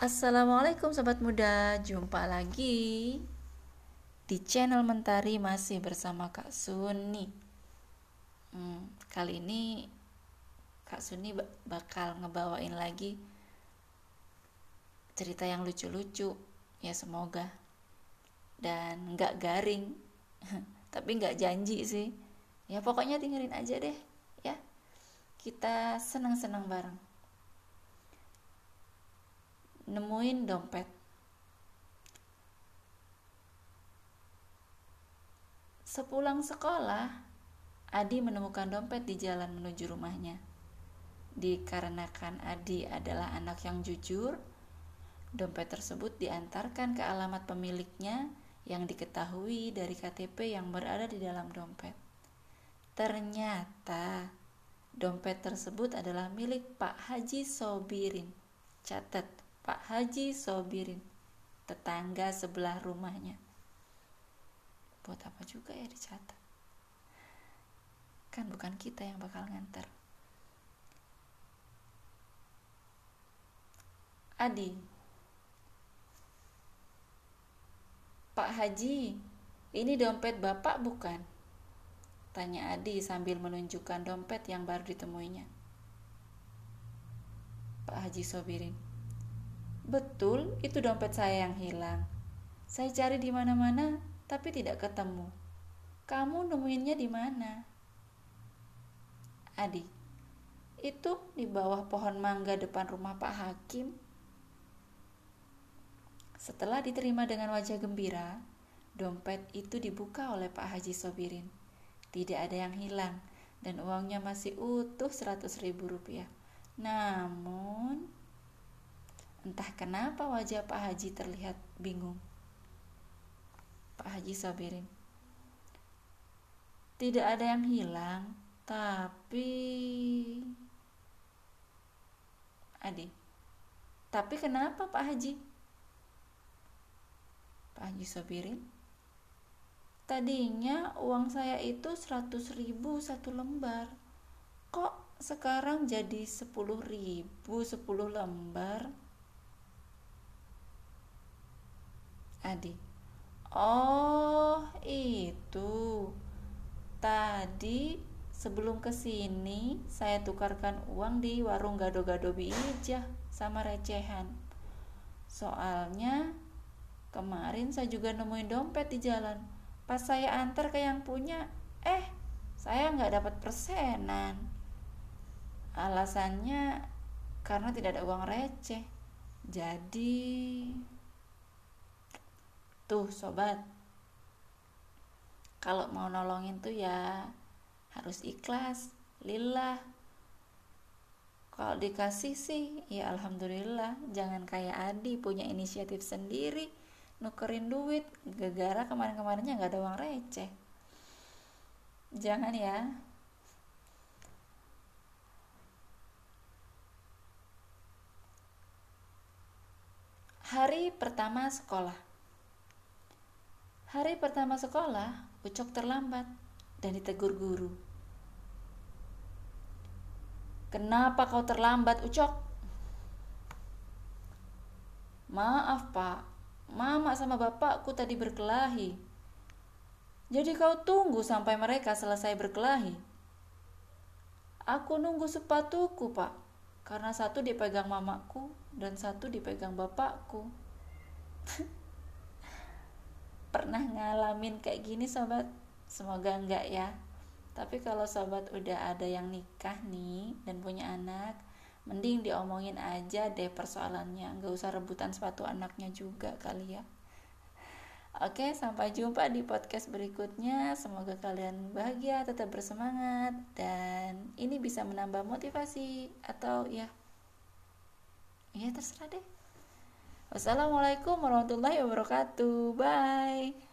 Assalamualaikum sobat muda, jumpa lagi di channel Mentari masih bersama Kak Suni. Hmm, kali ini Kak Suni bakal ngebawain lagi cerita yang lucu-lucu, ya semoga dan nggak garing, tapi nggak janji sih. Ya pokoknya dengerin aja deh, ya. Kita senang-senang bareng nemuin dompet. Sepulang sekolah, Adi menemukan dompet di jalan menuju rumahnya. Dikarenakan Adi adalah anak yang jujur, dompet tersebut diantarkan ke alamat pemiliknya yang diketahui dari KTP yang berada di dalam dompet. Ternyata dompet tersebut adalah milik Pak Haji Sobirin. Catat, Pak Haji Sobirin, tetangga sebelah rumahnya. Buat apa juga ya dicatat? Kan bukan kita yang bakal nganter. Adi, Pak Haji, ini dompet Bapak bukan? Tanya Adi sambil menunjukkan dompet yang baru ditemuinya. Pak Haji Sobirin. Betul, itu dompet saya yang hilang. Saya cari di mana-mana, tapi tidak ketemu. Kamu nemuinnya di mana? Adi, itu di bawah pohon mangga depan rumah Pak Hakim. Setelah diterima dengan wajah gembira, dompet itu dibuka oleh Pak Haji Sobirin. Tidak ada yang hilang dan uangnya masih utuh 100 ribu rupiah. Namun, Entah kenapa wajah Pak Haji terlihat bingung. Pak Haji Sabirin. Tidak ada yang hilang, tapi Adi. Tapi kenapa Pak Haji? Pak Haji Sabirin. Tadinya uang saya itu 100 ribu satu lembar. Kok sekarang jadi 10 ribu 10 lembar? Adi. Oh, itu. Tadi sebelum ke sini saya tukarkan uang di warung gado-gado bijah sama recehan. Soalnya kemarin saya juga nemuin dompet di jalan. Pas saya antar ke yang punya, eh saya nggak dapat persenan. Alasannya karena tidak ada uang receh. Jadi Tuh sobat, kalau mau nolongin tuh ya harus ikhlas, lillah. Kalau dikasih sih, ya alhamdulillah. Jangan kayak Adi punya inisiatif sendiri, nukerin duit, gegara kemarin-kemarinnya nggak ada uang receh. Jangan ya. Hari pertama sekolah. Hari pertama sekolah, Ucok terlambat dan ditegur guru. Kenapa kau terlambat, Ucok? Maaf, Pak. Mama sama bapakku tadi berkelahi. Jadi kau tunggu sampai mereka selesai berkelahi. Aku nunggu sepatuku, Pak. Karena satu dipegang mamaku dan satu dipegang bapakku. pernah ngalamin kayak gini sobat semoga enggak ya tapi kalau sobat udah ada yang nikah nih dan punya anak mending diomongin aja deh persoalannya nggak usah rebutan sepatu anaknya juga kali ya Oke, sampai jumpa di podcast berikutnya. Semoga kalian bahagia, tetap bersemangat, dan ini bisa menambah motivasi atau ya, ya terserah deh. Wassalamualaikum warahmatullahi wabarakatuh. Bye.